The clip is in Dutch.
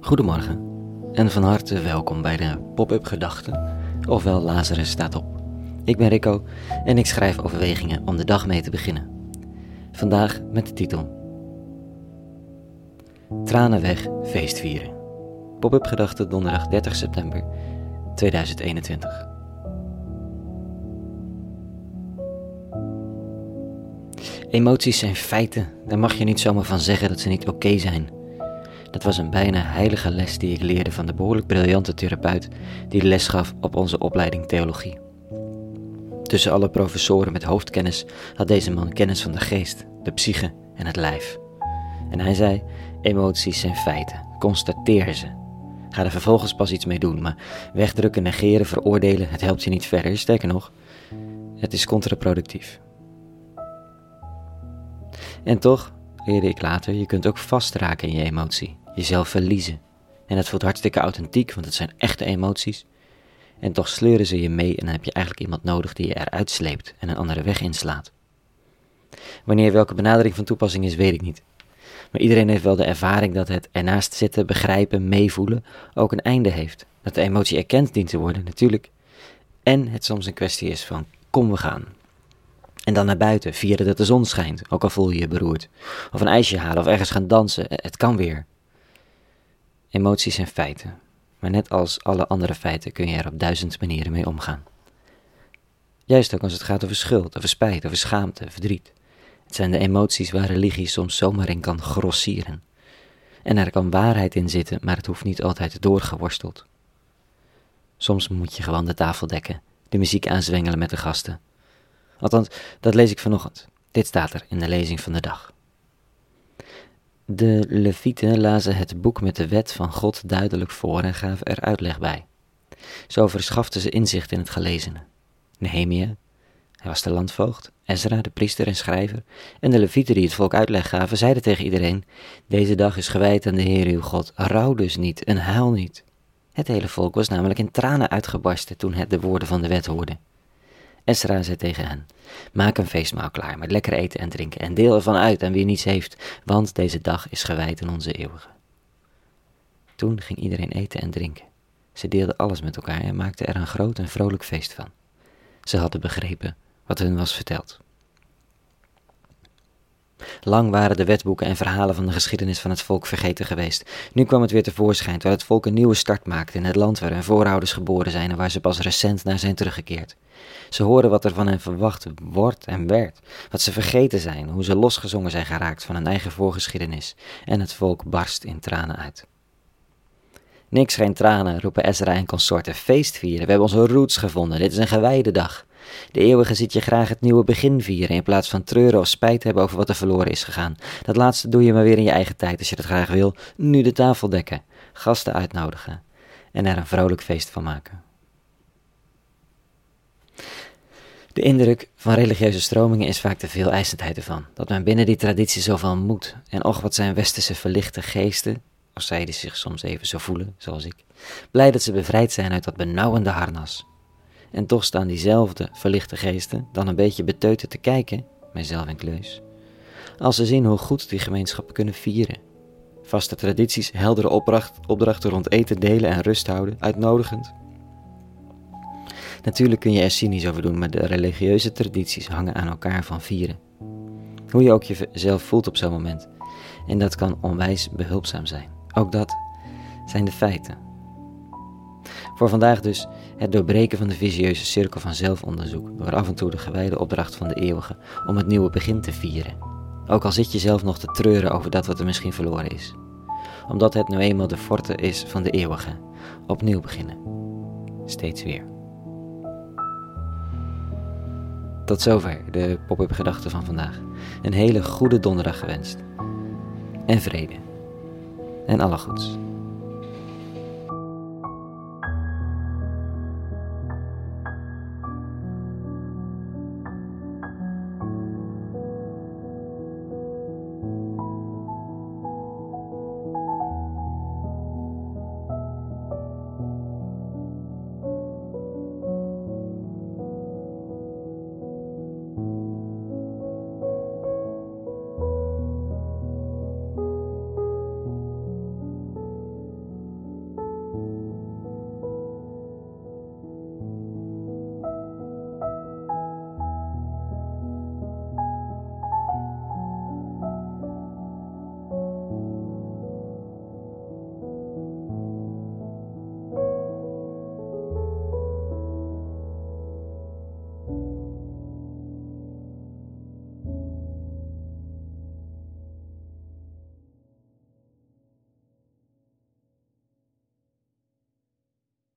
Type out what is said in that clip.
Goedemorgen en van harte welkom bij de Pop-up Gedachten, ofwel Lazarus staat op. Ik ben Rico en ik schrijf overwegingen om de dag mee te beginnen. Vandaag met de titel Tranen weg, feestvieren. Pop-up Gedachten donderdag 30 september 2021. Emoties zijn feiten, daar mag je niet zomaar van zeggen dat ze niet oké zijn. Dat was een bijna heilige les die ik leerde van de behoorlijk briljante therapeut die les gaf op onze opleiding theologie. Tussen alle professoren met hoofdkennis had deze man kennis van de geest, de psyche en het lijf. En hij zei: emoties zijn feiten, constateer ze. Ga er vervolgens pas iets mee doen, maar wegdrukken, negeren, veroordelen, het helpt je niet verder. Sterker nog, het is contraproductief. En toch, leerde ik later, je kunt ook vastraken in je emotie, jezelf verliezen. En dat voelt hartstikke authentiek, want het zijn echte emoties. En toch sleuren ze je mee en dan heb je eigenlijk iemand nodig die je eruit sleept en een andere weg inslaat. Wanneer welke benadering van toepassing is, weet ik niet. Maar iedereen heeft wel de ervaring dat het ernaast zitten, begrijpen, meevoelen ook een einde heeft. Dat de emotie erkend dient te worden, natuurlijk. En het soms een kwestie is van kom we gaan. En dan naar buiten, vieren dat de zon schijnt, ook al voel je je beroerd. Of een ijsje halen of ergens gaan dansen, het kan weer. Emoties zijn feiten, maar net als alle andere feiten kun je er op duizend manieren mee omgaan. Juist ook als het gaat over schuld, over spijt, over schaamte, verdriet. Het zijn de emoties waar religie soms zomaar in kan grossieren. En er kan waarheid in zitten, maar het hoeft niet altijd doorgeworsteld. Soms moet je gewoon de tafel dekken, de muziek aanzwengelen met de gasten. Althans, dat lees ik vanochtend. Dit staat er in de lezing van de dag. De Levieten lazen het boek met de wet van God duidelijk voor en gaven er uitleg bij. Zo verschaften ze inzicht in het gelezene. Nehemia, hij was de landvoogd, Ezra, de priester en schrijver, en de levieten die het volk uitleg gaven, zeiden tegen iedereen, deze dag is gewijd aan de Heer uw God, rouw dus niet en huil niet. Het hele volk was namelijk in tranen uitgebarsten toen het de woorden van de wet hoorde. Esra zei tegen hen, maak een feestmaal klaar met lekker eten en drinken en deel ervan uit aan wie niets heeft, want deze dag is gewijd aan onze eeuwige. Toen ging iedereen eten en drinken. Ze deelden alles met elkaar en maakten er een groot en vrolijk feest van. Ze hadden begrepen wat hun was verteld. Lang waren de wetboeken en verhalen van de geschiedenis van het volk vergeten geweest. Nu kwam het weer tevoorschijn, terwijl het volk een nieuwe start maakte in het land waar hun voorouders geboren zijn en waar ze pas recent naar zijn teruggekeerd. Ze horen wat er van hen verwacht wordt en werd, wat ze vergeten zijn, hoe ze losgezongen zijn geraakt van hun eigen voorgeschiedenis, en het volk barst in tranen uit. Niks geen tranen, roepen Ezra en consorten. Feest vieren, we hebben onze roots gevonden, dit is een gewijde dag. De eeuwige ziet je graag het nieuwe begin vieren in plaats van treuren of spijt hebben over wat er verloren is gegaan. Dat laatste doe je maar weer in je eigen tijd als je dat graag wil. Nu de tafel dekken, gasten uitnodigen en er een vrolijk feest van maken. De indruk van religieuze stromingen is vaak de veel eisendheid ervan. Dat men binnen die traditie zoveel moet. En och, wat zijn westerse verlichte geesten, als zij die zich soms even zo voelen, zoals ik, blij dat ze bevrijd zijn uit dat benauwende harnas. En toch staan diezelfde verlichte geesten dan een beetje beteuterd te kijken, mijzelf en Kleus, als ze zien hoe goed die gemeenschappen kunnen vieren. Vaste tradities, heldere opdracht, opdrachten rond eten, delen en rust houden, uitnodigend. Natuurlijk kun je er cynisch over doen, maar de religieuze tradities hangen aan elkaar van vieren. Hoe je ook jezelf voelt op zo'n moment. En dat kan onwijs behulpzaam zijn. Ook dat zijn de feiten. Voor vandaag dus het doorbreken van de visieuze cirkel van zelfonderzoek door af en toe de gewijde opdracht van de eeuwige om het nieuwe begin te vieren. Ook al zit je zelf nog te treuren over dat wat er misschien verloren is. Omdat het nu eenmaal de forte is van de eeuwige. Opnieuw beginnen. Steeds weer. Tot zover de pop-up gedachten van vandaag. Een hele goede donderdag gewenst. En vrede. En alle goeds.